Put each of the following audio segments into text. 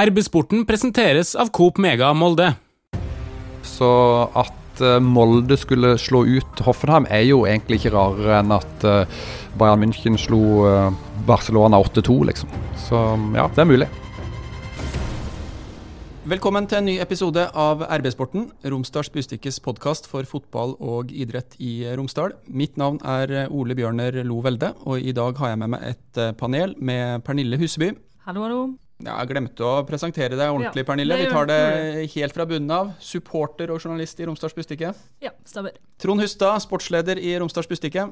RB-sporten presenteres av Coop Mega Molde. Så at eh, Molde skulle slå ut Hoffenheim er jo egentlig ikke rarere enn at eh, Bayern München slo eh, Barcelona 8-2, liksom. Så ja, det er mulig. Velkommen til en ny episode av RB-sporten, Romsdals Bustikkes podkast for fotball og idrett i Romsdal. Mitt navn er Ole Bjørner Lo Velde, og i dag har jeg med meg et panel med Pernille Huseby. Hallo, hallo. Ja, jeg glemte å presentere deg ordentlig, Ja, Pernille. Vi tar det helt fra bunnen av. Supporter og journalist i Romsdals Bustikke. Ja, stemmer. Trond Hustad, sportsleder i Romsdals Bustikke.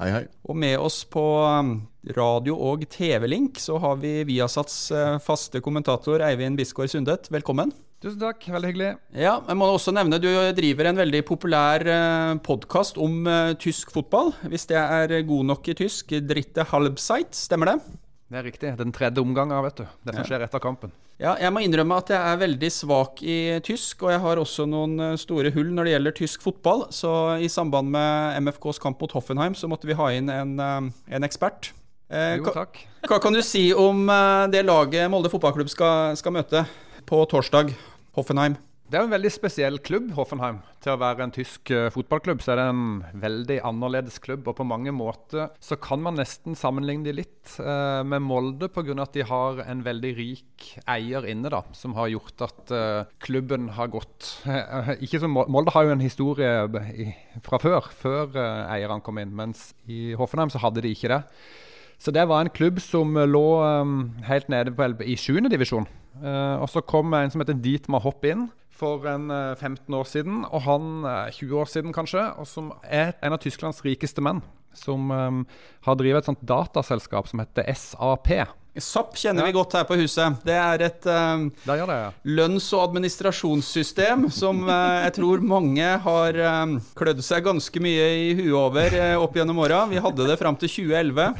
Hei, hei. Og med oss på um, radio- og TV-link så har vi Viasats eh, faste kommentator Eivind Bisgaard Sundet. Velkommen. Tusen takk, veldig hyggelig. Ja, jeg må også nevne Du driver en veldig populær eh, podkast om eh, tysk fotball. Hvis det er god nok i tysk. Dritte Halbseit, stemmer det? Det er riktig. Den tredje omgangen, vet du. Det som skjer etter kampen. Ja, jeg må innrømme at jeg er veldig svak i tysk, og jeg har også noen eh, store hull når det gjelder tysk fotball. Så i samband med MFKs kamp mot Hoffenheim, så måtte vi ha inn en, eh, en ekspert. Eh, Jo, takk. hva kan du si om eh, det laget Molde fotballklubb skal, skal møte på torsdag? Hoffenheim. Det er en veldig spesiell klubb, Hoffenheim. Til å være en tysk eh, fotballklubb, så er det en veldig annerledes klubb. Og på mange måter så kan man nesten sammenligne de litt eh, med Molde, pga. at de har en veldig rik eier inne, da. Som har gjort at eh, klubben har gått Ikke som Molde har jo en historie fra før, før eh, eierne kom inn. Mens i Hoffenheim så hadde de ikke det. Så det var en klubb som lå helt nede på, i 7. divisjon. Eh, og så kom en som heter Dietmar Hopp inn for en eh, 15 år siden, og han eh, 20 år siden kanskje, og som er en av Tysklands rikeste menn. Som um, har drevet et sånt dataselskap som heter SAP. SAP kjenner Ja. vi godt her på huset. Det er et eh, det det, ja. lønns- og administrasjonssystem som uh, jeg tror mange har eh, klødd seg ganske mye i huet over eh, opp gjennom åra. Vi hadde det fram til 2011.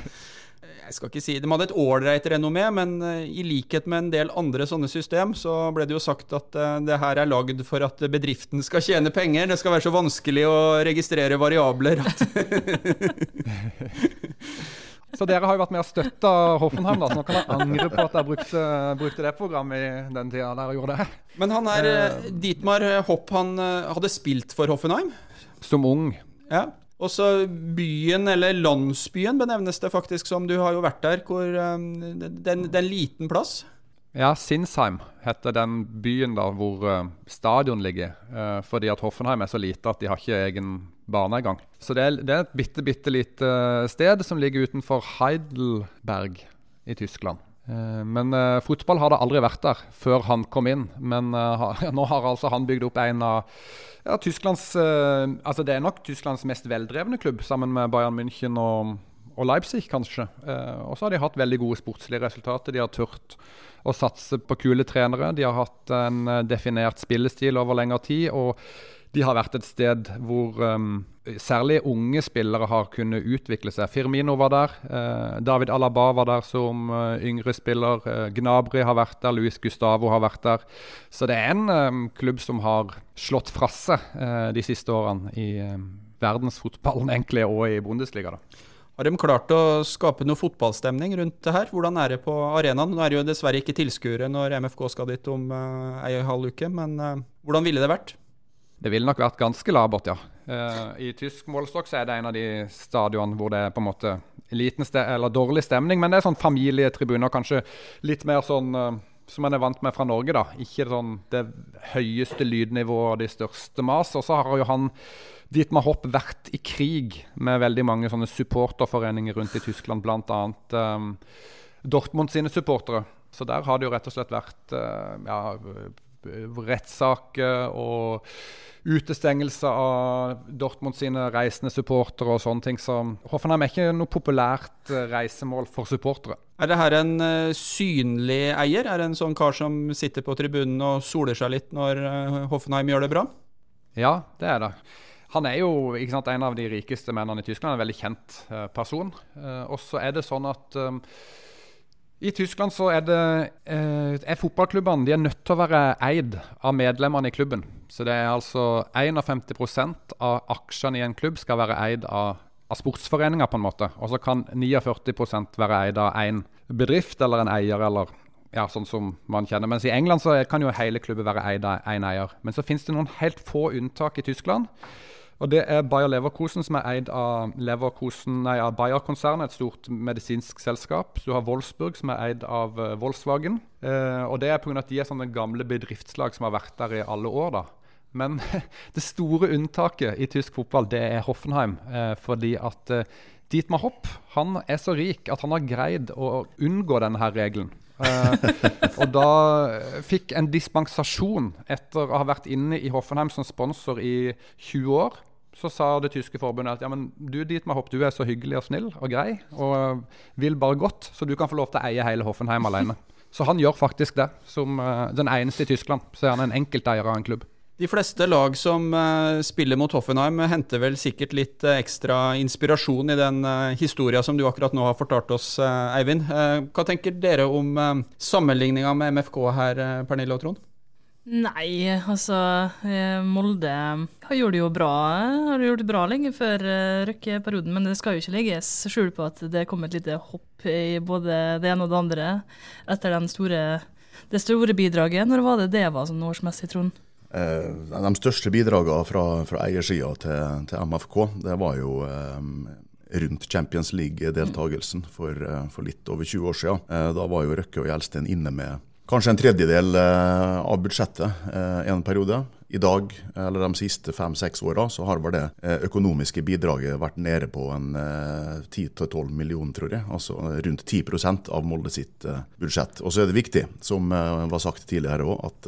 Jeg skal ikke si De hadde et ålreit renommé, men eh, i likhet med en del andre sånne system, så ble det jo sagt at eh, det her er lagd for at bedriften skal tjene penger. Det skal være så vanskelig å registrere variabler at Så dere har jo vært med og støtta Hoffenheim, da, så nå kan dere angre på at dere brukte, brukte det programmet i den tida dere gjorde det. Men han er eh, Dietmar Hopp, han hadde spilt for Hoffenheim. Som ung. Ja. Og så byen, eller landsbyen, benevnes det faktisk som. Du har jo vært der. hvor det, er en- liten plass. Ja, Sinsheim heter den byen da hvor eh, stadion ligger. eh, fordi at Hoffenheim er så lite at de har ikke egen bane engang. Så det er, det er et bitte, bitte lite eh, sted som ligger utenfor Heidelberg i Tyskland. Eh, men uh, fotball har det aldri vært der før han kom inn. Men uh, nå har altså han bygd opp en av ja, Tysklands uh, Altså det er nok Tysklands mest veldrevne klubb, sammen med Bayern München og, og Leipzig, kanskje. Og så har de hatt veldig gode sportslige resultater. De har turt å satse på kule trenere. De har hatt en definert spillestil over lengre tid. og de har vært et sted hvor um, særlig unge spillere har kunnet utvikle seg. Firmino var der. Eh, David Alaba var der som uh, yngre spiller. Eh, Gnabry har vært der. Luis Gustavo har vært der. Så det er en um, klubb som har slått fra seg eh, de siste årene i um, verdensfotballen egentlig, og i Bundesliga. da. Har de klart å skape noe fotballstemning rundt det her? Hvordan er det på arenaen? Nå er det jo dessverre ikke tilskuere når MFK skal dit om uh, ei halv uke, men uh, hvordan ville det vært? Det ville nok vært ganske labert, ja. Eh, I tysk målestokk er det en av de stadionene hvor det er på en måte liten eller dårlig stemning, men det er sånn familietribuner, kanskje litt mer sånn eh, som en er vant med fra Norge, da. Ikke sånn det høyeste lydnivået og de største mas. Og så har jo han Dietmar Hopp vært i krig med veldig mange sånne supporterforeninger rundt i Tyskland, bl.a. Um, Dortmund sine supportere. Så der har det jo rett og slett vært uh, ja, rettssaker og utestengelse av Dortmund sine reisende supportere og sånne ting. Så Hoffenheim er ikke noe populært eh, reisemål for supportere. Er det her en eh, synlig eier? Er det en sånn kar som sitter på tribunen og soler seg litt når eh, Hoffenheim gjør det bra? Ja, det er det. Han er jo sant, en av de rikeste mennene i Tyskland, en veldig kjent person. Og så er det sånn at i Tyskland så er, det, eh, er fotballklubbene de er nødt til å være eid av medlemmene i klubben. Så det er altså 51% av aksjene i en klubb skal være eid av, av sportsforeninger, på en måte. Og så kan 49% være eid av én bedrift eller en eier eller ja, sånn som man kjenner. Mens i England så kan jo hele klubben være eid av én eier. Men så finnes det noen helt få unntak i Tyskland. Og Det er Bayer Leverkosen, som er eid av, Leverkosen, nei, av Bayer-konsernet, et stort medisinsk selskap. Du har Wolfsburg, som er eid av uh, Volkswagen. Eh, og Det er pga. at de er sånne gamle bedriftslag som har vært der i alle år. da. Men det store unntaket i tysk fotball det er Hoffenheim. Eh, fordi at Dietmar Hopp han er så rik at han har greid å unngå denne her regelen. Eh, og da fikk en dispensasjon etter å ha vært inne i Hoffenheim som sponsor i 20 år. Så sa det tyske forbundet at ja, men du Dietmar Hopp, du er så hyggelig og snill og grei og vil bare godt, så du kan få lov til å eie hele Hoffenheim alene. Så han gjør faktisk det. Som uh, den eneste i Tyskland så er han en enkelteier av en klubb. De fleste lag som uh, spiller mot Hoffenheim, henter vel sikkert litt ekstra inspirasjon i den uh, historia som du akkurat nå har fortalt oss, Eivind. hva tenker dere om uh, sammenligninga med MFK her, Pernille og Trond? Nei, altså Molde har gjort det jo bra. Har gjort det bra lenge før Røkke-perioden, men det skal jo ikke legges skjul på at det kom et lite hopp i både det ene og det andre etter store, det store bidraget. Når var det det var sånn årsmessig, Trond? Eh, de største bidragene fra, fra eiersida til, til, MFK, det var jo eh, rundt Champions League-deltakelsen for, eh, for, litt over 20 år siden. Eh, da var jo Røkke og Gjelsten inne med kanskje en tredjedel eh, av budsjettet eh, en periode. I dag, eller de siste fem-seks åra, så har vel det økonomiske bidraget vært nede på en 10-12 millioner, tror jeg. Altså rundt 10% av Molde sitt budsjett. Og så er det viktig, som var sagt tidligere òg, at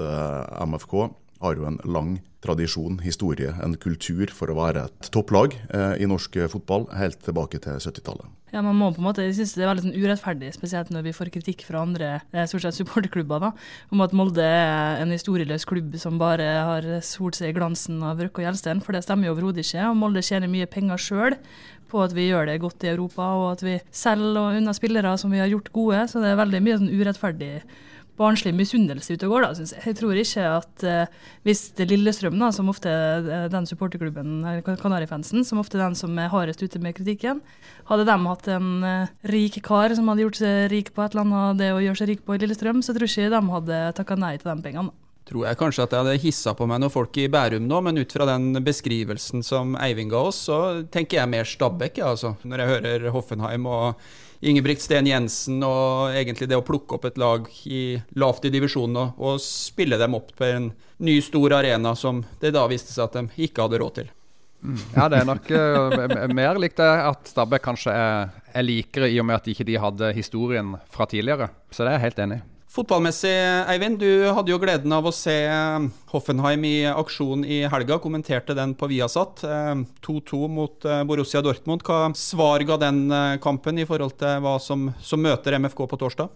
MFK har jo en lang tradisjon, historie, en kultur for å være et topplag eh, i norsk fotball helt tilbake til 70-tallet. Ja, man må på en måte, Jeg synes det er veldig sånn urettferdig, spesielt når vi får kritikk fra andre eh, stort sett supporterklubber, da, om at Molde er en historieløs klubb som bare har solt seg i glansen av Røkke og Gjelsten. For det stemmer jo overhodet ikke. og Molde tjener mye penger sjøl på at vi gjør det godt i Europa, og at vi selger unna spillere som vi har gjort gode. Så det er veldig mye sånn urettferdig barnslig misunnelse ute og går. Da, syns jeg. jeg tror ikke at uh, hvis det Lillestrøm, da, som ofte er eh, den supporterklubben, Kanarifansen, som ofte er den som er hardest ute med kritikken, hadde de hatt en uh, rik kar som hadde gjort seg rik på et eller annet det å gjøre seg rik på i Lillestrøm, så tror jeg ikke de hadde takka nei til de pengene. Tror jeg kanskje at jeg hadde hissa på meg noen folk i Bærum nå, men ut fra den beskrivelsen som Eivind ga oss, så tenker jeg mer Stabæk, ja, altså. Når jeg hører Hoffenheim og Ingebrigt Sten Jensen og egentlig det å plukke opp et lag i, lavt i divisjonen og, og, spille dem opp på en ny, stor arena som det da viste seg at de ikke hadde råd til. Mm. Ja, det er nok uh, mer likt det at Stabæk kanskje er, er likere, i og med at de ikke hadde historien fra tidligere. Så det er jeg helt enig i. Fotballmessig, Eivind, du hadde jo gleden av å se eh, Hoffenheim i aksjon i helga. Kommenterte den på Viasat. 2-2 eh, mot eh, Borussia Dortmund. Hva svar ga den kampen i forhold til hva som, som møter MFK på torsdag?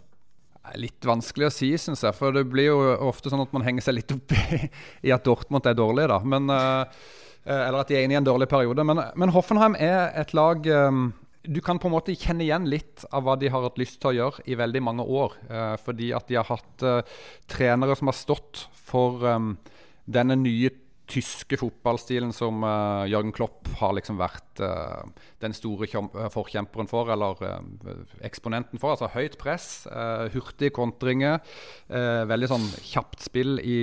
Litt vanskelig å si, syns jeg. For det blir jo ofte sånn at man henger seg litt opp i, at Dortmund er dårlig, da. Men, eller at de er inne i en dårlig periode. Men, men Hoffenheim er et lag du kan på en måte kjenne igjen litt av hva de har hatt lyst til å gjøre i veldig mange år. Eh, fordi at de har hatt eh, trenere som har stått for um, denne nye tyske fotballstilen som uh, Jørgen Klopp har liksom vært uh, den store forkjemperen for, eller uh, eksponenten for. Altså høyt press, hurtige kontringer, veldig sånn kjapt spill i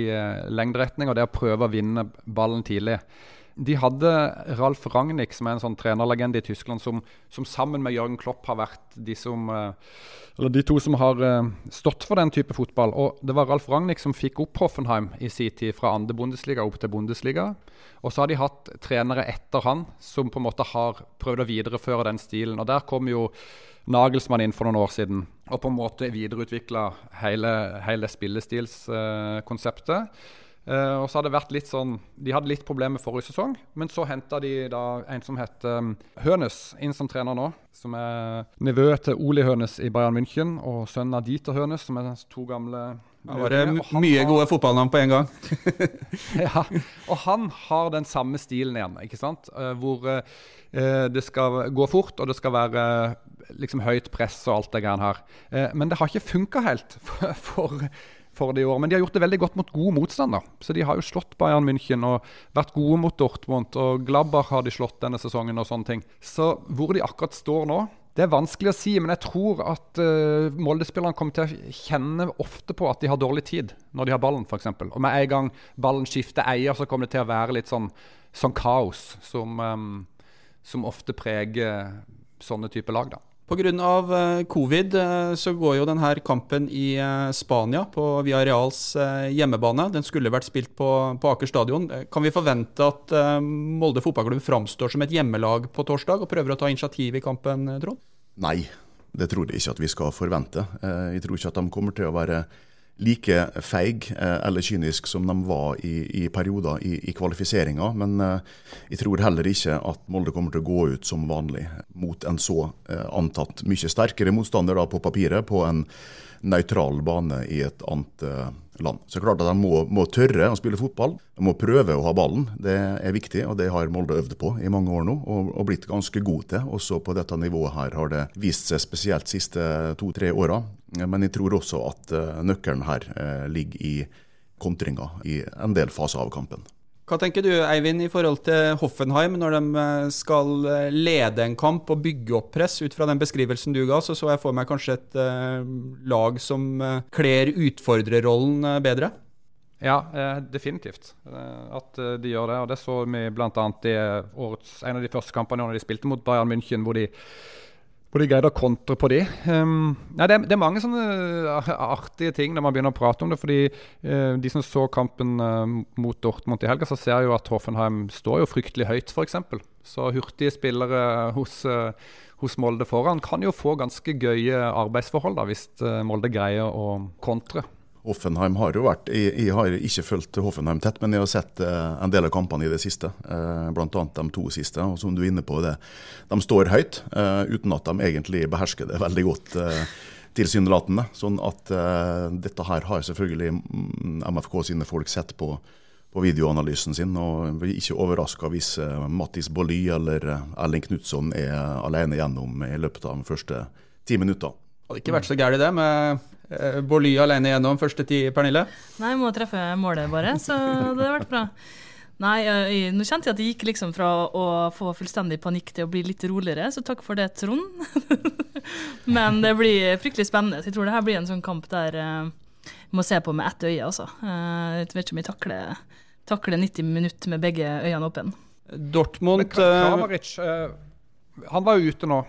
lengderetning, og det å prøve å vinne ballen tidlig. De hadde Ralf Ragnhild, som er en sånn trenerlegende i Tyskland, som, som, sammen med Jørgen Klopp har vært de, som, eh, de to som har eh, stått for den type fotball. Og Det var Ralf Ragnhild som fikk opp Hoffenheim i sin tid fra andre Bundesliga opp til Bundesliga. Og så har de hatt trenere etter han som på en måte har prøvd å videreføre den stilen. Og Der kom jo Nagelsmann inn for noen år siden og på en måte videreutvikla hele, hele spillestilskonseptet. Uh, og så hadde det vært litt sånn De hadde litt problemer forrige sesong, men så henta de da en som heter um, Hønes inn som trener nå. Som er nevø til Oli Hønes i Bayern München og sønnen av Dieter Hønes, som er to gamle Da var det mye gode fotballnavn på en gang. ja, og han har den samme stilen igjen, ikke sant? Uh, hvor uh, det skal gå fort, og det skal være liksom høyt press og alt det greiene her. men det har ikke funka helt for, for for det i år. Men de har gjort det veldig godt mot god motstand. Så de har jo slått Bayern München og vært gode mot Dortmund. Og Glabber har de slått denne sesongen og sånne ting. Så hvor de akkurat står nå, Det er vanskelig å si, men jeg tror at uh, Molde-spillerne kommer til å kjenne ofte på at de har dårlig tid når de har ballen, f.eks. Og med en gang ballen skifter eier, så kommer det til å være litt sånn, sånn kaos som, um, som ofte preger sånne typer lag. da. Pga. Eh, covid eh, så går jo denne kampen i eh, Spania på Reals hjemmebane. Den skulle vært spilt på, på, Aker stadion. Kan vi forvente at Molde fotballklubb framstår som et hjemmelag på torsdag og prøver å ta initiativ i kampen, Trond? Nei, det tror jeg ikke at vi skal forvente. Jeg tror ikke at de kommer til å være like feig eh, eller kynisk som de var i, i perioder i, i kvalifiseringa. Men eh, jeg tror heller ikke at Molde kommer til å gå ut som vanlig mot en så eh, antatt mye sterkere motstander da, på papiret på en nøytral bane i et annet land. Så klart at De må, må, tørre å spille fotball. De må prøve å ha ballen. Det er viktig, og det har Molde øvd på i mange år nå. Og, og blitt ganske god til. Også på dette nivået her har det vist seg spesielt de siste to-tre åra. Men jeg tror også at uh, nøkkelen her uh, ligger i kontringa i en del faser av kampen. Hva tenker du Eivind, i forhold til Hoffenheim, når de eh, skal lede en kamp og bygge opp press? Ut fra den beskrivelsen du ga, så så jeg for meg kanskje et lag som kler utfordrerrollen bedre? Ja, definitivt at de gjør det. og Det så vi bl.a. i årets, en av de første kampene når de spilte mot Bayern München, hvor de hvor de greide å kontre på de. Um, nei, det, er, det, er, mange sånne uh, artige ting når man begynner å prate om det. fordi uh, De som så kampen uh, mot Dortmund i helga, så ser jo at Hoffenheim står jo fryktelig høyt, f.eks. Så hurtige spillere hos, uh, hos, Molde foran kan jo få ganske gøye arbeidsforhold da, hvis Molde greier å kontre. Hoffenheim har jo vært Jeg, jeg har ikke fulgt Hoffenheim tett, men jeg har sett eh, en del av kampene i det siste. Eh, Bl.a. de to siste. og som du er inne på det, De står høyt, eh, uten at de egentlig behersker det veldig godt. Tilsynelatende. Sånn at dette her har selvfølgelig MFK mm, sine folk sett på, på videoanalysen sin. og er ikke overraska hvis Mattis Bolly eller Erling Knutson er alene gjennom i løpet av de første ti minutter. Det hadde ikke vært så gærent det med Eh, Boly alene gjennom første ti, Pernille? Nei, jeg må treffe målet bare, så det har vært bra. Nei, jeg, nå kjente jeg at det gikk liksom fra å få fullstendig panikk til å bli litt roligere, så takk for det, Trond. Men det blir fryktelig spennende. Så jeg tror det her blir en sånn kamp der jeg vi må se på med ett øye, altså. Jeg vet ikke om jeg takler, takler 90 minutter med begge øynene åpne. Dortmund Kramaric, uh, han var jo ute nå.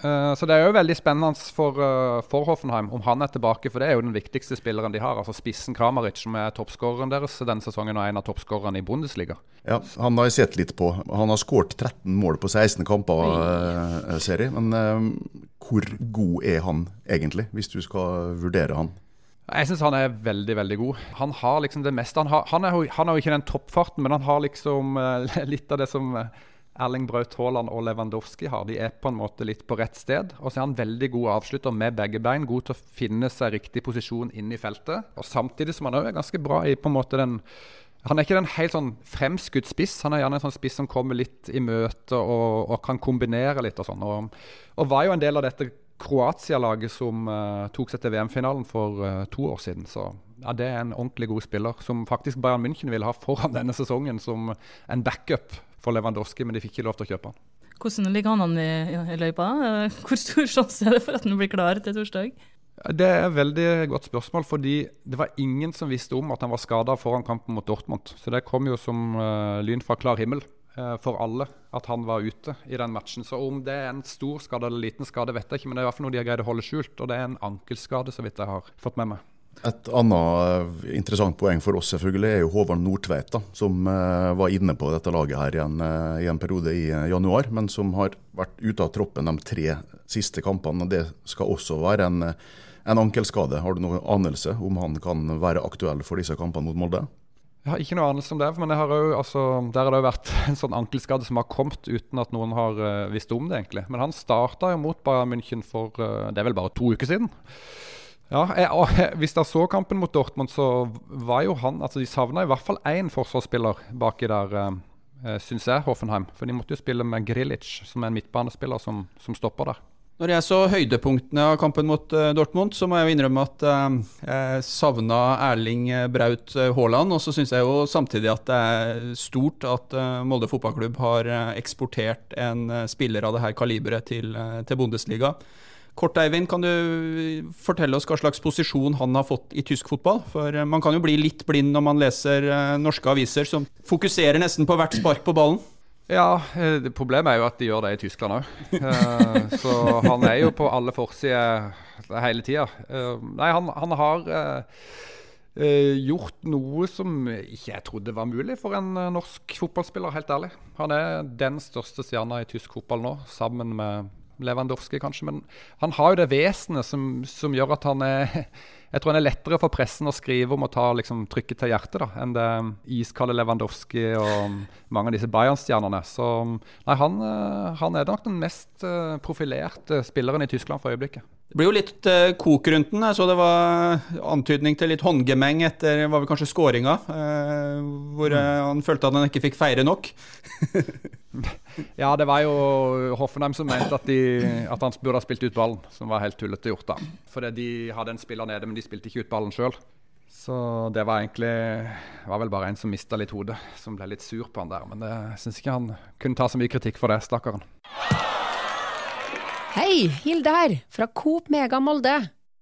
Uh, så det er jo veldig spennende for, uh, for, Hoffenheim om han er tilbake, for det er jo den viktigste spilleren de har. altså Spissen Kramaric, som er toppskåreren deres denne sesongen og en av toppskårerne i Bundesliga. Ja, Han har jeg sett litt på. Han har skåret 13 mål på 16 kamper, uh, serie. Men hvor god er han egentlig, hvis du skal vurdere han? Jeg syns han er veldig veldig god. Han har liksom det meste. Han, har, han, er, han er jo ikke den toppfarten, men han har liksom litt av det som Erling Braut Haaland og Lewandowski har. De er på en måte litt på rett sted. Og så er han veldig god avslutter med begge bein. God til å finne seg riktig posisjon inn i feltet. Og Samtidig som han er ganske bra i på en måte den han er ikke den helt sånn fremskutt spiss. Han er gjerne en sånn spiss som kommer litt i møte og, og kan kombinere litt. Og sånn. Og, og, var jo en del av dette Kroatia-laget som uh, tok seg til VM-finalen for uh, to år siden. Så ja, det er en ordentlig god spiller, som faktisk Bayern München vil ha foran denne sesongen som en backup for Lewandowski, men de fikk ikke lov til å kjøpe han. Hvordan ligger han an i, løypa? Hvor stor sjanse er det for at han blir klar til torsdag? Det er et veldig godt spørsmål, fordi det var ingen som visste om at han var skada foran kampen mot Dortmund. Så det kom jo som uh, lyn fra klar himmel uh, for alle at han var ute i den matchen. Så om det er en stor skade eller liten skade, vet jeg ikke, men det er i hvert fall noe de har greid å holde skjult. Og det er en ankelskade, så vidt jeg har fått med meg. Et annet eh, interessant poeng for oss selvfølgelig er jo Håvard Nordtveit, som uh, var inne på dette laget her i en, uh, i en, periode i januar, men som har vært ute av troppen de tre siste kampene. Det skal også være en, en ankelskade. Har du noen anelse om han kan være aktuell for disse kampene mot Molde? Jeg har ikke noe anelse om det, men jo, altså, der har det jo vært en sånn ankelskade som har kommet uten at noen har visst om det, egentlig. Men han starta jo mot Bayern München for det er vel bare to uker siden. Ja, jeg, Hvis dere så kampen mot Dortmund, så var jo han altså De savna i hvert fall én forsvarsspiller baki der, eh, syns jeg, Hoffenheim. For de måtte jo spille med Grilic, som er en midtbanespiller som, som stopper der. Når jeg så høydepunktene av kampen mot uh, Dortmund, så må jeg jo innrømme at jeg savna Erling Braut Haaland. Og så syns jeg jo samtidig at det er stort at Molde fotballklubb har eksportert en spiller av det her kaliberet til, til Bundesliga. Kort, Eivind, kan du fortelle oss hva slags posisjon han har fått i tysk fotball? For man kan jo bli litt blind når man leser norske aviser som fokuserer nesten på hvert spark på ballen. Ja, eh, Problemet er jo at de gjør det i Tyskland òg. Eh, så han er jo på alle forsider hele tida. Eh, nei, han, han har gjort noe som ikke jeg trodde var mulig for en norsk fotballspiller, helt ærlig. Han er den største stjerna i tysk fotball nå, sammen med Lewandowski kanskje. Men han har jo det vesenet som, som gjør at han er jeg tror han er lettere for pressen å skrive om å ta liksom, trykket til hjertet da, enn det iskalde Lewandowski og mange av disse Bayern-stjernene. Så nei, han, eh, han, er nok den mest eh, profilerte spilleren i Tyskland for øyeblikket. Det blir jo litt uh, kok rundt den. Jeg så det var antydning til litt håndgemeng etter var vel kanskje skåringa, uh, hvor uh, han følte at han ikke fikk feire nok. ja, det var jo Hoffenheim som mente at, de, at, han burde ha spilt ut ballen, som var helt tullete gjort. da. Fordi de hadde en spiller nede, men de spilte ikke ut ballen sjøl. Så det var egentlig var vel bare en som mista litt hodet, som ble litt sur på han der. Men jeg syns ikke han kunne ta så mye kritikk for det, stakkaren. Hei, Hilde her, fra Coop Mega Molde.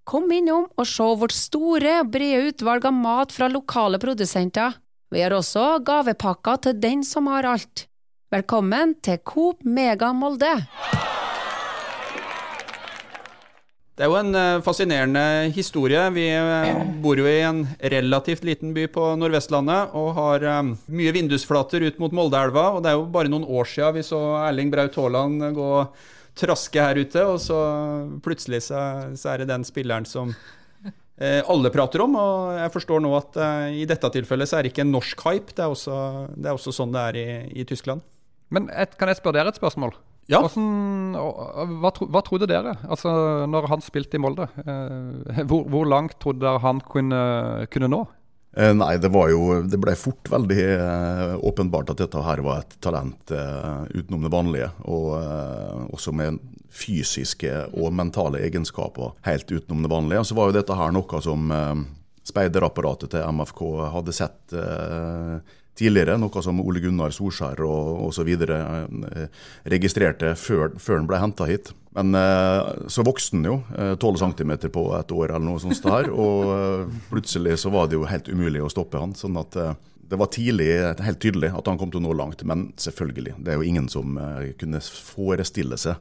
Kom innom og se vårt store og brede utvalg av mat fra lokale produsenter. Vi har også gavepakker til den som har alt. Velkommen til Coop Mega Molde. Det er jo en eh, fascinerende historie. Vi eh, bor jo i en relativt liten by på Nordvestlandet og har eh, mye vindusflater ut mot Moldeelva. Og det er jo bare noen år siden vi så Erling Braut Haaland gå traske her ute, og så plutselig så, så er det den spilleren som eh, alle prater om. Og jeg forstår nå at eh, i dette tilfellet så er det ikke en norsk hype, det er også, det er også sånn det er i, i Tyskland. Men et, kan jeg spørre dere et spørsmål? Ja. Hvordan, hva, tro, hva, trodde dere altså, når han spilte i Molde? Eh, hvor, hvor, langt trodde dere han kunne, kunne nå? Eh, nei, det var jo Det ble fort veldig eh, åpenbart at dette her var et talent eh, utenom det vanlige. Og også med fysiske og mentale egenskaper helt utenom det vanlige. Og så var jo dette her noe som speiderapparatet til MFK hadde sett tidligere, noe som Ole Gunnar Solskjær og osv. Eh, registrerte før, før han ble henta hit. Men eh, så vokste han jo, 12 eh, cm på et år eller noe sånt der, og plutselig så var det jo helt umulig å stoppe han. sånn at det var tidlig helt tydelig at han kom til å nå langt, men selvfølgelig. Det er jo ingen som kunne forestille seg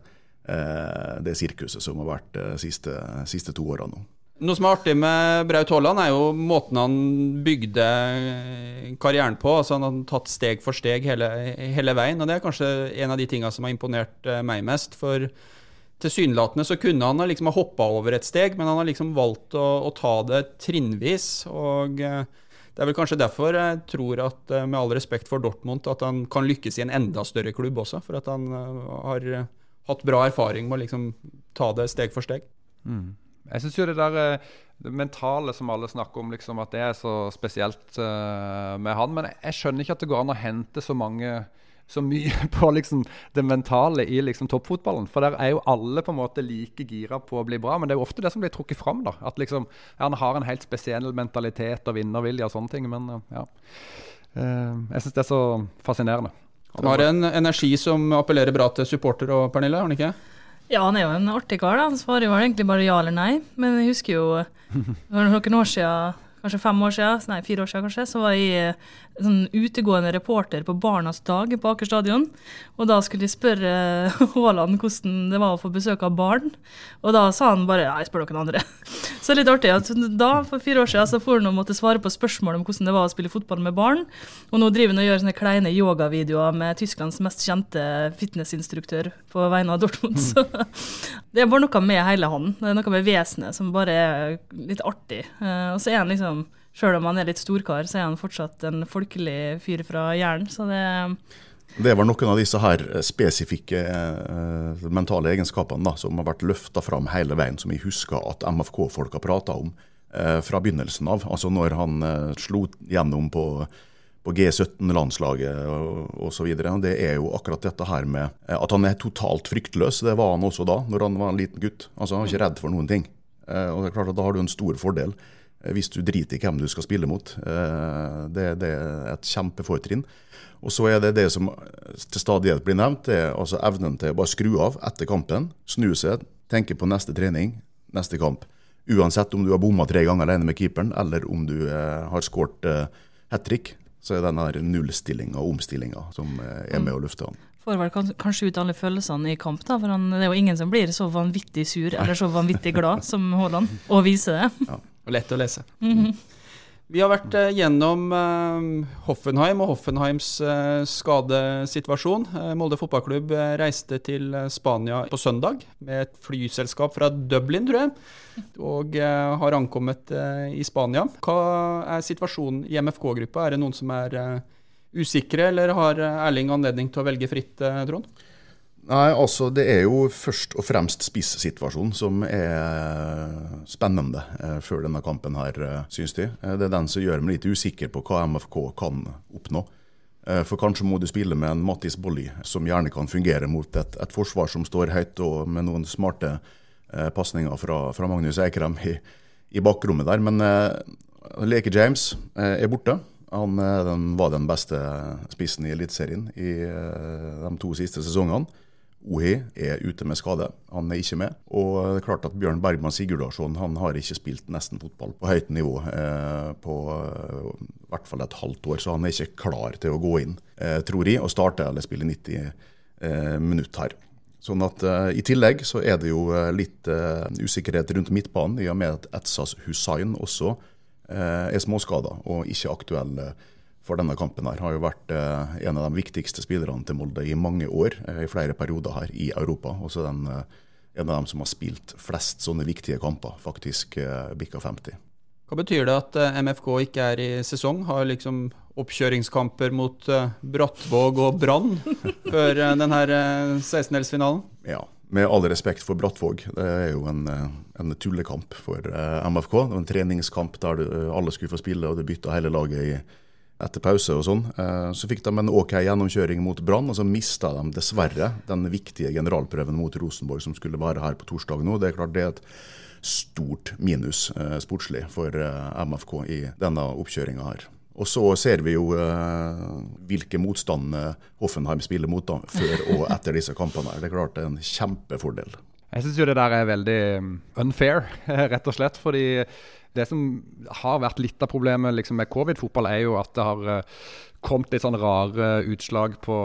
det sirkuset som har vært de siste, siste to årene nå. Noe som er artig med Braut Haaland, er jo måten han bygde karrieren på. altså Han har tatt steg for steg hele, hele veien. og Det er kanskje en av de tingene som har imponert eh, meg mest. For tilsynelatende så kunne han liksom ha hoppa over et steg, men han har liksom valgt å, å, ta det trinnvis. og eh, det er vel kanskje derfor jeg tror at, eh, med all respekt for Dortmund, at han kan lykkes i en enda større klubb også. For at han har hatt bra erfaring med å liksom ta det steg for steg. Mm. Jeg syns jo det der eh, det mentale som alle snakker om, liksom, at det er så spesielt uh, med han. Men jeg, skjønner ikke at det går an å hente så mange så mye på liksom, det mentale i liksom, toppfotballen. For der er jo alle på en måte like gira på å bli bra, men det er jo ofte det som blir trukket fram. da, At liksom, han har en helt spesiell mentalitet og vinnervilje og sånne ting. Men uh, ja, jeg syns det er så fascinerende. Han har en energi som appellerer bra til supporter og Pernille, har han ikke? Ja, han er jo en artig kar. Han svarer jo egentlig bare ja eller nei. Men jeg husker jo for noen år siden, kanskje fem år siden, nei fire år siden kanskje, så var jeg sånn utegående reporter på Barnas dag på Aker stadion. Og da skulle jeg spørre Haaland hvordan det var å få besøk av barn. Og da sa han bare ja, jeg spør noen andre. Så det er litt artig at da, for fire år siden, så får han måtte svare på spørsmål om hvordan det var å spille fotball med barn. Og nå driver han og gjør sånne kleine yogavideoer med Tysklands mest kjente fitnessinstruktør på vegne av Dortmund. Mm. Så det er bare noe med hele han. Det er noe med vesenet som bare er litt artig. Eh, og så er han liksom Sjøl om han er litt storkar, så er han fortsatt en folkelig fyr fra Jæren. Så det det var noen av disse her spesifikke eh, mentale egenskapene da, som har vært løfta fram hele veien, som jeg husker at MFK-folk har prata om eh, fra begynnelsen av. Altså når han eh, slo gjennom på, på G17-landslaget og osv. Det er jo akkurat dette her med at han er totalt fryktløs. Det var han også da, når han var en liten gutt. Altså Han var ikke redd for noen ting. Og det er klart at Da har du en stor fordel hvis du driter i hvem du skal spille mot. Det, det er et kjempefortrinn. Og så er det det som til stadighet blir nevnt, det er altså evnen til å bare skru av etter kampen, snu seg, tenke på neste trening, neste kamp. Uansett om du har bomma tre ganger alene med keeperen, eller om du eh, har skåret eh, hat trick, så er den der nullstillinga og omstillinga som eh, er med å lufte han. Får vel kanskje ut alle følelsene i kamp, da, for han, det er jo ingen som blir så vanvittig sur eller så vanvittig glad som Haaland, og viser det. Ja. Og lett å lese. Mm -hmm. Vi har vært eh, gjennom eh, Hoffenheim og Hoffenheims eh, skadesituasjon. Molde fotballklubb reiste til Spania på søndag med et flyselskap fra Dublin, tror jeg, og har ankommet i Spania. Hva er situasjonen i MFK-gruppa? Er det noen som er usikre, eller har Erling anledning til å velge fritt, Trond? Nei, altså Det er jo først og fremst spissituasjonen som er spennende eh, før denne kampen, her, eh, synes de. Eh, det er den som gjør meg litt usikker på hva MFK kan oppnå. For kanskje må du spille med en Mattis Bolli, som gjerne kan fungere mot et, et forsvar som står høyt, og med noen smarte eh, pasninger fra, fra, Magnus Eikrem i, i, bakrommet der. Men eh, Leke James eh, er borte. Han den, var den beste spissen i Eliteserien i de to siste sesongene. Ohi er ute med skade, han er ikke med. Og det er klart at Bjørn Bergman Sigurdarsson han har ikke spilt nesten fotball på høyt nivå eh, på eh, i hvert fall et halvt år, så han er ikke klar til å gå inn, eh, tror jeg, og starte eller spille 90 eh, minutter her. Sånn at uh, I tillegg så er det jo uh, litt usikkerhet rundt midtbanen, i og med at Etsas Hussain også er småskada og ikke aktuell. Uh, for denne kampen her har jo vært eh, en av de viktigste spillerne til Molde i mange år, eh, i flere perioder her i Europa. Også den, eh, en av dem som har spilt flest sånne viktige kamper, faktisk eh, bikka 50. Hva betyr det at eh, MFK ikke er i sesong? Har liksom oppkjøringskamper mot eh, Brattvåg og Brann før denne 16-delsfinalen? Ja, med all respekt for Brattvåg. Det er jo en, en tullekamp for MFK. Det var en treningskamp der alle skulle få spille, og det bytta hele laget i etter pause og sånn. Eh, så fikk de en OK gjennomkjøring mot Brann, og så mista de dessverre den viktige generalprøven mot Rosenborg som skulle være her på torsdag nå. Det er klart det er et stort minus eh, sportslig for eh, MFK i denne oppkjøringa her. Og så ser vi jo hvilke motstand Hoffenheim spiller mot da, før og etter disse kampene. her. Det er klart det er en kjempefordel. Jeg syns jo det der er veldig unfair, rett og slett. fordi det som har vært litt av problemet liksom, med covid-fotball, er jo at det har uh, kommet litt sånn rare utslag på,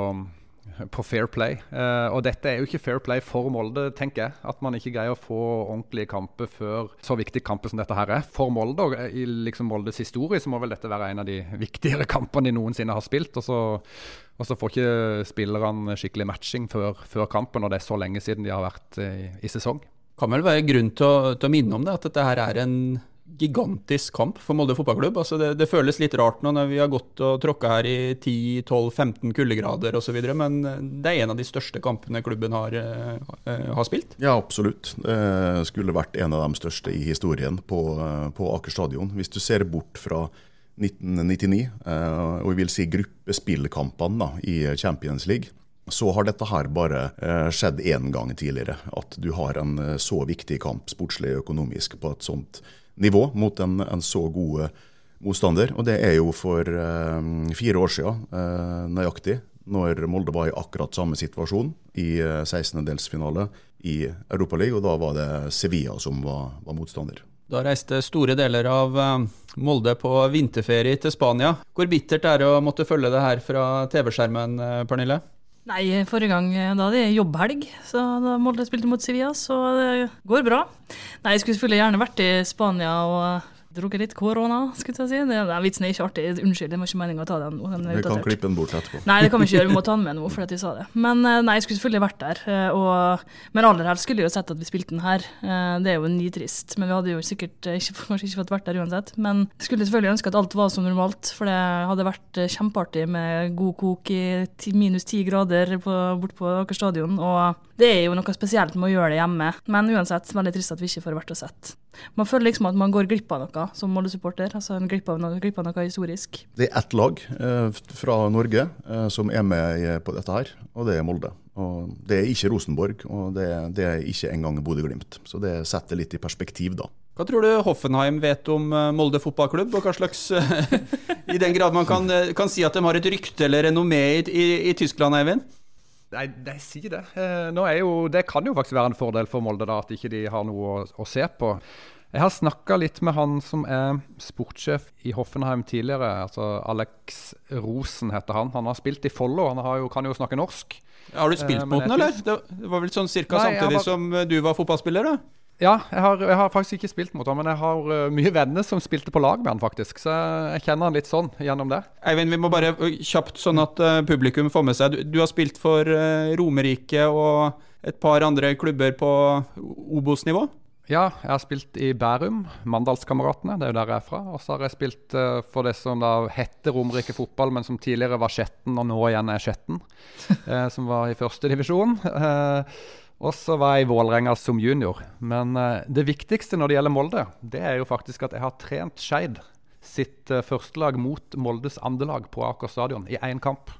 på fair play. Uh, og dette er jo ikke fair play for Molde, tenker jeg. At man ikke greier å få ordentlige kamper før så viktige kamper som dette her er. For Molde, og i liksom Moldes historie, så må vel dette være en av de viktigere kampene de noensinne har spilt. Og så, og så får ikke spillerne skikkelig matching før, før, kampen, og det er så lenge siden de har vært i, i sesong. Kan vel være grunn til å, til å minne om det, at dette her er en gigantisk kamp for Molde fotballklubb. Altså det, det, føles litt rart nå når vi har gått og tråkka her i 10-12-15 kuldegrader osv., men det er en av de største kampene klubben har, uh, har, spilt? Ja, absolutt. Det skulle vært en av de største i historien på, på Aker stadion. Hvis du ser bort fra 1999, uh, og vi vil si gruppespillkampene i Champions League, så har dette her bare skjedd én gang tidligere. At du har en så viktig kamp sportslig og økonomisk på et sånt nivå mot en, en så god eh, motstander. Og det er jo for eh, fire år siden eh, nøyaktig, når Molde var i akkurat samme situasjon i eh, 16-delsfinale i Europaligaen, og da var det Sevilla som var, var, motstander. Da reiste store deler av Molde på vinterferie til Spania. Hvor bittert er det å måtte følge det her fra TV-skjermen, Pernille? Nei, forrige gang da hadde jeg jobbhelg, så da Molde spilte mot Sevilla, så det går bra. Nei, jeg skulle selvfølgelig gjerne vært i Spania og drukket litt korona, skulle jeg si. Det, den vitsen er ikke artig. Unnskyld, det var ikke meninga å ta den. den vi kan klippe den bort etterpå. Nei, det kan vi ikke gjøre. Vi må ta den med nå, fordi jeg sa det. Men eh, nei, jeg skulle selvfølgelig vært der. Eh, og, men aller helst skulle jeg jo sett at vi spilte den her. Eh, det er jo nitrist. Men vi hadde jo sikkert ikke, kanskje ikke fått vært der uansett. Men jeg skulle selvfølgelig ønske at alt var som normalt, for det hadde vært kjempeartig med god kok i minus ti grader på, bort på Aker stadion. Og Det er jo noe spesielt med å gjøre det hjemme, men uansett veldig trist at vi ikke får vært og sett. Man føler liksom at man går glipp av noe som Molde-supporter. altså en glipp av, noe, glipp av noe historisk. Det er ett lag eh, fra Norge eh, som er med på dette her, og det er Molde. Og Det er ikke Rosenborg, og det, det er ikke engang Bodø-Glimt. Så det setter litt i perspektiv, da. Hva tror du Hoffenheim vet om eh, Molde fotballklubb, og hva slags eh, I den grad man kan, eh, kan si at de har et rykte eller renommé i, i, i Tyskland, Eivind? Nei, nei si det. Er jo, det kan jo faktisk være en fordel for Molde da, at ikke de har noe å, å se på. Jeg har snakka litt med han som er sportssjef i Hoffenheim tidligere. altså Alex Rosen heter han. Han har spilt i Follo, han jo, kan jo snakke norsk. Har du spilt mot den, eller? Det var vel sånn cirka Nei, samtidig var... som du var fotballspiller? da? Ja, jeg har, jeg har, faktisk ikke spilt mot ham, men jeg har uh, mye venner som spilte på lag med han faktisk. Så jeg kjenner han litt sånn gjennom det. Eivind, vi må bare kjapt, sånn at uh, publikum får med seg. Du, du har spilt for uh, Romerike og et par andre klubber på Obos-nivå? Ja, jeg har spilt i Bærum, Mandalskameratene. Det er jo der jeg er fra. Og så har jeg spilt for det som da heter Romerike fotball, men som tidligere var Skjetten, og nå igjen er Skjetten. som var i første divisjon. Og så var jeg i Vålerenga som junior. Men uh, det viktigste når det gjelder Molde, det er jo faktisk at jeg har trent Skeid sitt uh, førstelag mot Moldes andrelag på Aker stadion i én kamp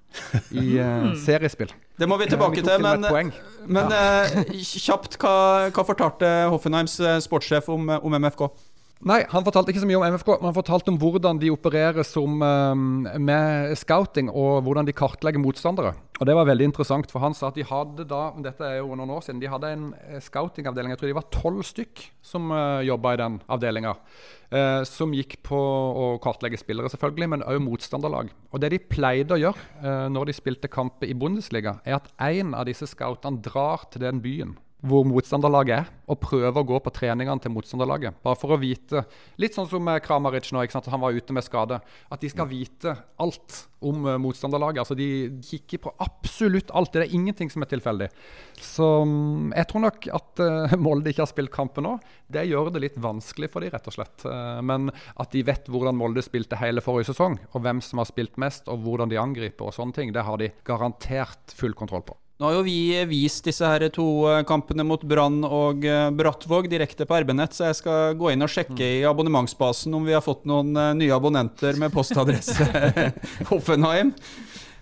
i uh, seriespill. Det må vi tilbake til, men, men ja. kjapt, hva, hva, fortalte Hoffenheims sportssjef om, om MFK? Nei, han fortalte ikke så mye om MFK. Men han fortalte om hvordan de opererer som, med scouting, og hvordan de kartlegger motstandere. Og Det var veldig interessant, for han sa at de hadde da, dette er jo noen år siden, de hadde en eh, scoutingavdeling, jeg tror de var tolv stykk som uh, eh, jobba i den avdelinga. Uh, som gikk på å kartlegge spillere, selvfølgelig, men òg motstanderlag. Og Det de pleide å gjøre uh, når de spilte kamper i Bundesliga, er at en av disse scoutene drar til den byen hvor motstanderlaget er, og prøve å gå på treningene til motstanderlaget. Bare for å vite, litt sånn som Kramaric nå, han var ute med skade. At de skal vite alt om uh, motstanderlaget. Altså De kikker på absolutt alt. Det er ingenting som er tilfeldig. Så um, jeg tror nok at uh, Molde ikke har spilt kampen nå. Det gjør det litt vanskelig for dem, rett og slett. Men at de vet hvordan Molde spilte hele forrige sesong, og hvem som har spilt mest, og hvordan de angriper og sånne ting, det har de garantert full kontroll på. Nå har jo vi vist disse her to eh, kampene mot Brann og eh, Brattvåg direkte på RB-nett, så jeg skal gå inn og sjekke i abonnementsbasen om vi har fått noen eh, nye abonnenter med postadresse Hoffenheim.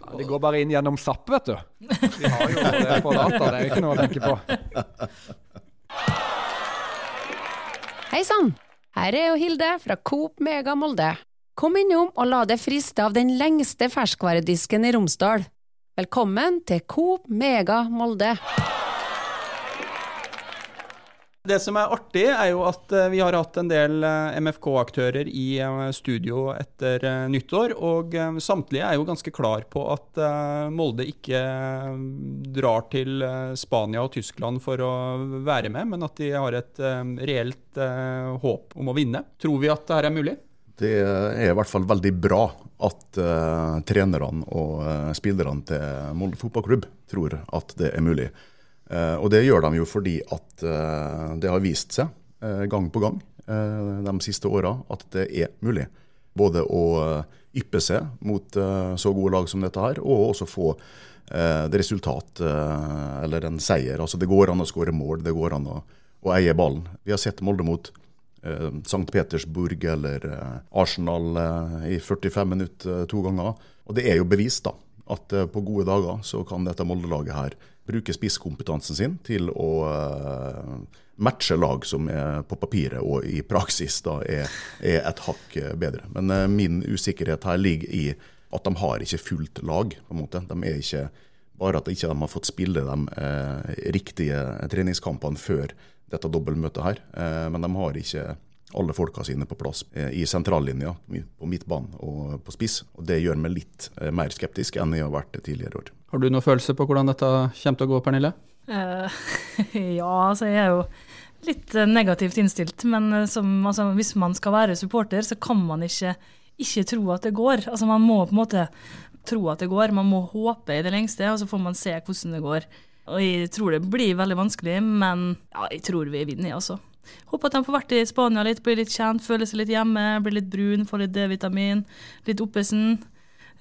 Ja, det går bare inn gjennom SAP, vet du. Vi har jo det på data, det er ikke noe å tenke på. Hei sann! Her er jo Hilde fra Coop Mega Molde. Kom innom og la deg friste av den lengste ferskvaredisken i Romsdal. Velkommen til Coop Mega Molde. Det som er artig, er jo at eh, vi har hatt en del eh, MFK-aktører i eh, studio etter nyttår. Og samtlige er jo ganske klar på at Molde ikke drar til Spania og Tyskland for å være med, men at de har et reelt håp om å vinne. Tror vi at dette er mulig? Det er i hvert fall veldig bra at uh, trenerne og uh, spillerne til Molde fotballklubb tror at det er mulig. Uh, og det gjør de jo fordi at det har vist seg gang på gang de siste åra at det er mulig. Både å yppe seg mot så gode lag som dette her, og også få det resultat eller en seier. Altså Det går an å skåre mål, det går an å, å eie ballen. Vi har sett Molde mot St. Petersburg eller eh, Arsenal eh, i 45 minutter to ganger. Og det er jo bevist da, at på gode dager så kan dette Molde-laget her bruke spisskompetansen sin til å matche lag som er på papiret og i praksis da er, er et hakk bedre. Men min usikkerhet her ligger i at de har ikke fullt lag. på en måte. De er ikke bare at de ikke har fått spille de eh, riktige treningskampene før dette dobbeltmøtet her. Eh, men de har ikke alle folka sine på plass eh, i sentrallinja, på midtbanen og på spiss. Og Det gjør meg litt eh, mer skeptisk enn jeg har vært tidligere år. Har du noen følelse på hvordan dette kommer til å gå, Pernille? Uh, ja, altså jeg er jo litt negativt innstilt. Men som, altså, hvis man skal være supporter, så kan man ikke, ikke tro at det går. Altså Man må på en måte tro at det går, man må håpe i det lengste, og så får man se hvordan det går. Og jeg tror det blir veldig vanskelig, men ja, jeg tror vi vinner, altså. Håper at de får vært i Spania litt, blir litt kjent, føler seg litt hjemme, blir litt brun, får litt D-vitamin, litt oppesen.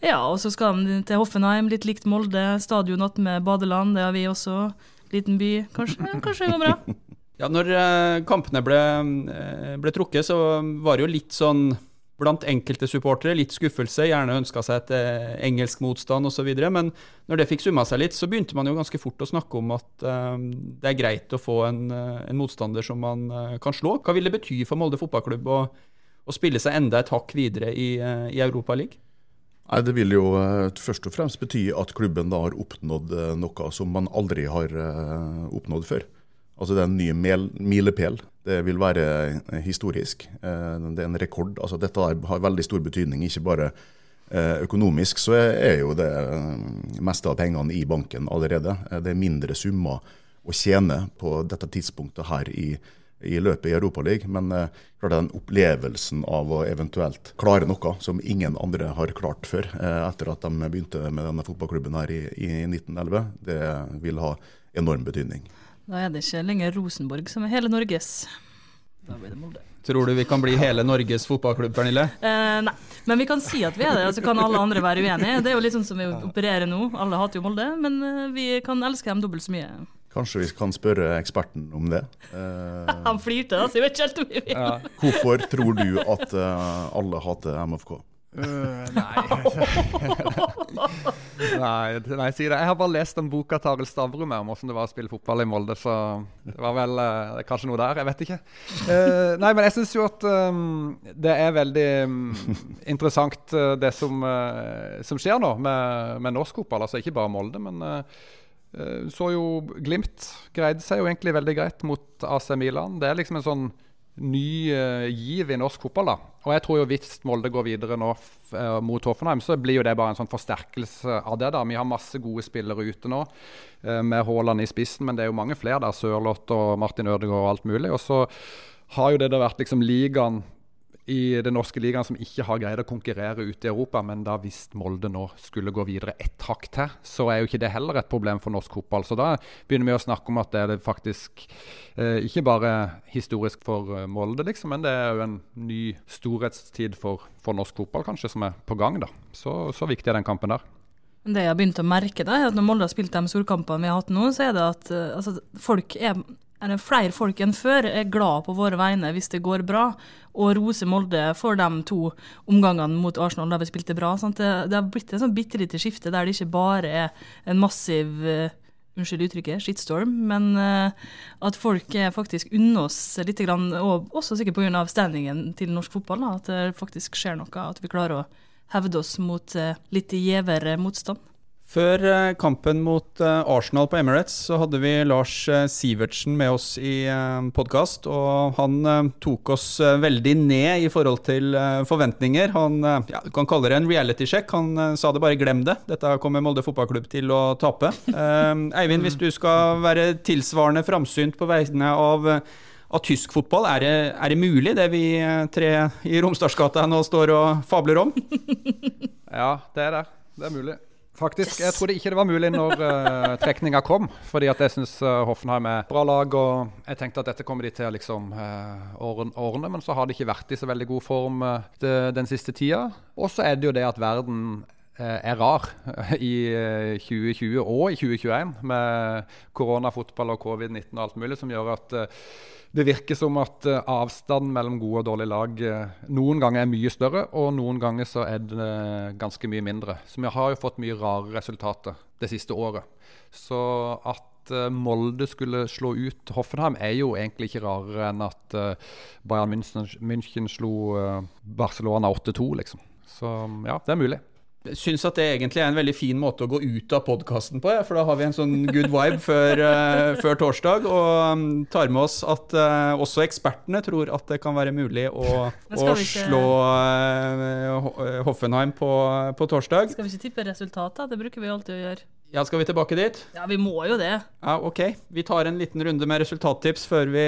Ja, og så skal de til Hoffenheim, litt likt Molde. Stadion med badeland, det har vi også. liten by. Kanskje, kanskje det går bra. Ja, når eh, kampene ble, eh, ble trukket, så var det jo litt sånn blant enkelte supportere litt skuffelse. Gjerne ønska seg et eh, engelsk motstand osv. Men når det fikk summa seg litt, så begynte man jo ganske fort å snakke om at eh, det er greit å få en, eh, en motstander som man eh, kan slå. Hva vil det bety for Molde fotballklubb å, å spille seg enda et hakk videre i, eh, i Europaligaen? Nei, Det vil jo først og fremst bety at klubben da har oppnådd noe som man aldri har oppnådd før. Altså Det er en ny milepæl. Det vil være eh, historisk. Eh, Det er en rekord. Altså Dette har veldig stor betydning, ikke bare eh, økonomisk. Så er jo det meste av pengene i banken allerede. Det er mindre summer å tjene på dette tidspunktet her i, i løpet i Europaligaen. Men klart den opplevelsen av å eventuelt klare noe som ingen andre har klart før, etter at de begynte med denne fotballklubben her i, i 1911, det vil ha enorm betydning. Da er det ikke lenger Rosenborg som er hele Norges. Da blir det Molde. Tror du vi kan bli hele Norges fotballklubb, Pernille? Eh, nei, men vi kan si at vi er det, og så kan alle andre være uenige. Det er jo litt sånn som vi opererer nå. Alle hater jo Molde, men eh, vi kan elske dem dobbelt så mye. Kanskje vi kan spørre eksperten om det. Eh, Han flirte, da, så jeg vet ikke helt om vi vil. hvorfor tror du at eh, alle hater MFK? Øh, nei. nei, nei, si det. Jeg har bare lest den boka Taril Arild Stavrum om hvordan det var å spille fotball i Molde, så det var vel uh, kanskje noe der. Jeg vet ikke. Uh, nei, men jeg syns jo at um, det er veldig um, interessant uh, det som, uh, som skjer nå med, med norsk fotball. Altså ikke bare Molde, men uh, uh, så jo Glimt greide seg jo egentlig veldig greit mot AC Milan. Det er liksom en sånn ny eh, giv i norsk fotball. da. Og jeg tror jo hvis Molde går videre nå eh, mot Hoffenheim, så blir jo det bare en sånn forsterkelse av det. da. Vi har masse gode spillere ute nå, eh, med Haaland i spissen, men det er jo mange flere der. Sørloth og Martin Ødegaard og alt mulig. Og så har jo det da vært liksom ligaen i den norske ligaen som ikke har greid å konkurrere ute i Europa, men da hvis Molde nå skulle gå videre ett hakk til, så er jo ikke det heller et problem for norsk fotball. Så da begynner vi å snakke om at det er faktisk eh, ikke bare historisk for eh, Molde, liksom, men det er jo en ny storhetstid for, for norsk fotball kanskje som er på gang. da. Så, så viktig er den kampen der. Det jeg har begynt å merke, da, er at når Molde har spilt de storkampene vi har hatt nå, så er det at eh, altså, folk er flere folk enn før er glad på våre vegne hvis det går bra, og roser Molde for de to omgangene mot Arsenal der vi spilte bra. Sant? Det, har blitt et sånn bitte lite skifte der det ikke bare er en massiv uh, Unnskyld uttrykket, shitstorm, men uh, at folk er faktisk unner oss litt, grann, og også sikkert pga. standingen til norsk fotball, da, at det faktisk skjer noe, at vi klarer å hevde oss mot uh, litt gjevere motstand. Før eh, kampen mot eh, Arsenal på Emirates så hadde vi Lars eh, Sivertsen med oss i podkast. Og han tok oss veldig ned i forhold til forventninger. Han ja, du kan kalle det en reality-sjekk. Han eh, sa det bare glem det. Dette kommer Molde fotballklubb til å tape. Eivind, hvis du skal være tilsvarende framsynt på vegne av av tysk fotball, er det, er det mulig, det vi tre i Romsdalsgata nå står og fabler om? Ja, det er det. Det er mulig. Faktisk, Jeg trodde ikke det var mulig når uh, trekninga kom. Fordi at jeg syns uh, Hoffenheim er bra lag. Og jeg tenkte at dette kommer de til å liksom, uh, ordne, men så har de ikke vært i så veldig god form uh, de, den siste tida. Og så er det jo det at verden er rar i 2020 og i 2021 med koronafotball og covid-19 og alt mulig, som gjør at det virker som at uh, avstanden mellom gode og dårlige lag uh, noen ganger er mye større, og noen ganger så er det uh, ganske mye mindre. Så vi har jo fått mye rare resultater det siste året. Så at Molde skulle slå ut Hoffenheim, er jo egentlig ikke rarere enn at Bayern München, München slo Barcelona 8-2, liksom. Så ja, det er mulig syns at det egentlig er en veldig fin måte å gå ut av podkasten på, ja, for da har vi en sånn good vibe før, uh, før torsdag. Og um, tar med oss at uh, også ekspertene tror at det kan være mulig å, å slå uh, Hoffenheim på, på, torsdag. Skal vi ikke tippe resultatet? Det bruker vi alltid å gjøre. Ja, Skal vi tilbake dit? Ja, vi må jo det. Ja, Ok. Vi tar en liten runde med resultattips før vi,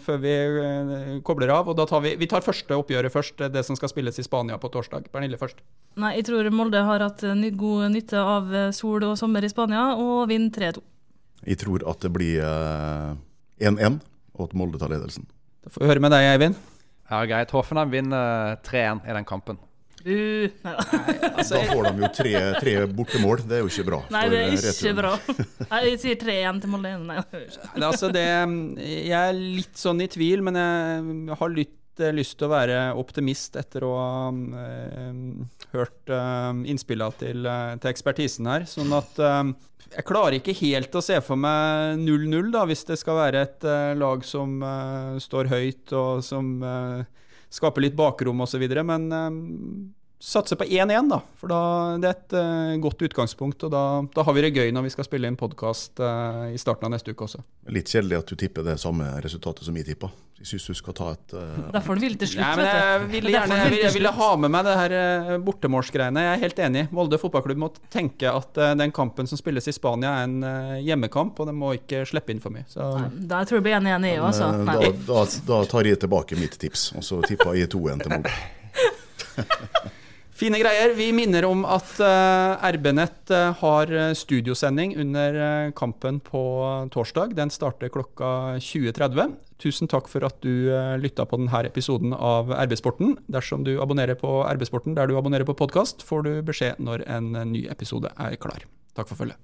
før vi kobler av. og da tar Vi vi tar første oppgjøret først, det som skal spilles i Spania på torsdag. Pernille først. Nei, jeg tror Molde har hatt god nytte av sol og sommer i Spania, og vinner 3-2. Jeg tror at det blir 1-1, og at Molde tar ledelsen. Da får vi høre med deg, Eivind. Ja, Greit. Hoffenheim vinner 3-1 i den kampen. Uh, nei da. Altså, Da får de jo tre, tre bortemål. Det er jo ikke bra. Nei, det er ikke returen. bra. Nei, Jeg sier 3-1 til Molde. Nei, det er altså det, jeg er litt sånn i tvil, men jeg har litt eh, lyst til å være optimist etter å ha øh, hørt øh, innspillene til, eh, til ekspertisen her. Sånn at øh, jeg klarer ikke helt å se for meg 0-0, da, hvis det skal være et eh, lag som eh, står høyt og som skaper litt bakrom osv. Men eh, satser på 1-1, da. For da, det er et uh, godt utgangspunkt. Og da, da har vi det gøy når vi skal spille inn podkast i starten av neste uke også. Litt kjedelig at du tipper det samme resultatet som jeg tippa. Jeg syns du skal ta et uh... Derfor vil til slutt, Nei, men jeg du. ville er gjerne jeg ville, jeg ville ha med meg det her uh, bortemålsgreiene. Jeg er helt enig. Molde fotballklubb må tenke at eh, den kampen som spilles i Spania, er en eh, hjemmekamp, og de må ikke slippe inn for mye. Så Nei, Da tror jeg blir 1-1 i, altså. men, Nei. eh, da, da, da tar jeg tilbake mitt tips, og så tipper jeg 2-1 til Molde. Fine greier. Vi minner om at uh, RB-nett eh, har eh, studiosending under eh, kampen på torsdag. Den starter klokka 20.30. Tusen takk for at du lytta på denne episoden av RB-sporten. Dersom du abonnerer på RB-sporten der du abonnerer på podkast, får du beskjed når en eh, ny episode er klar. Takk for følget.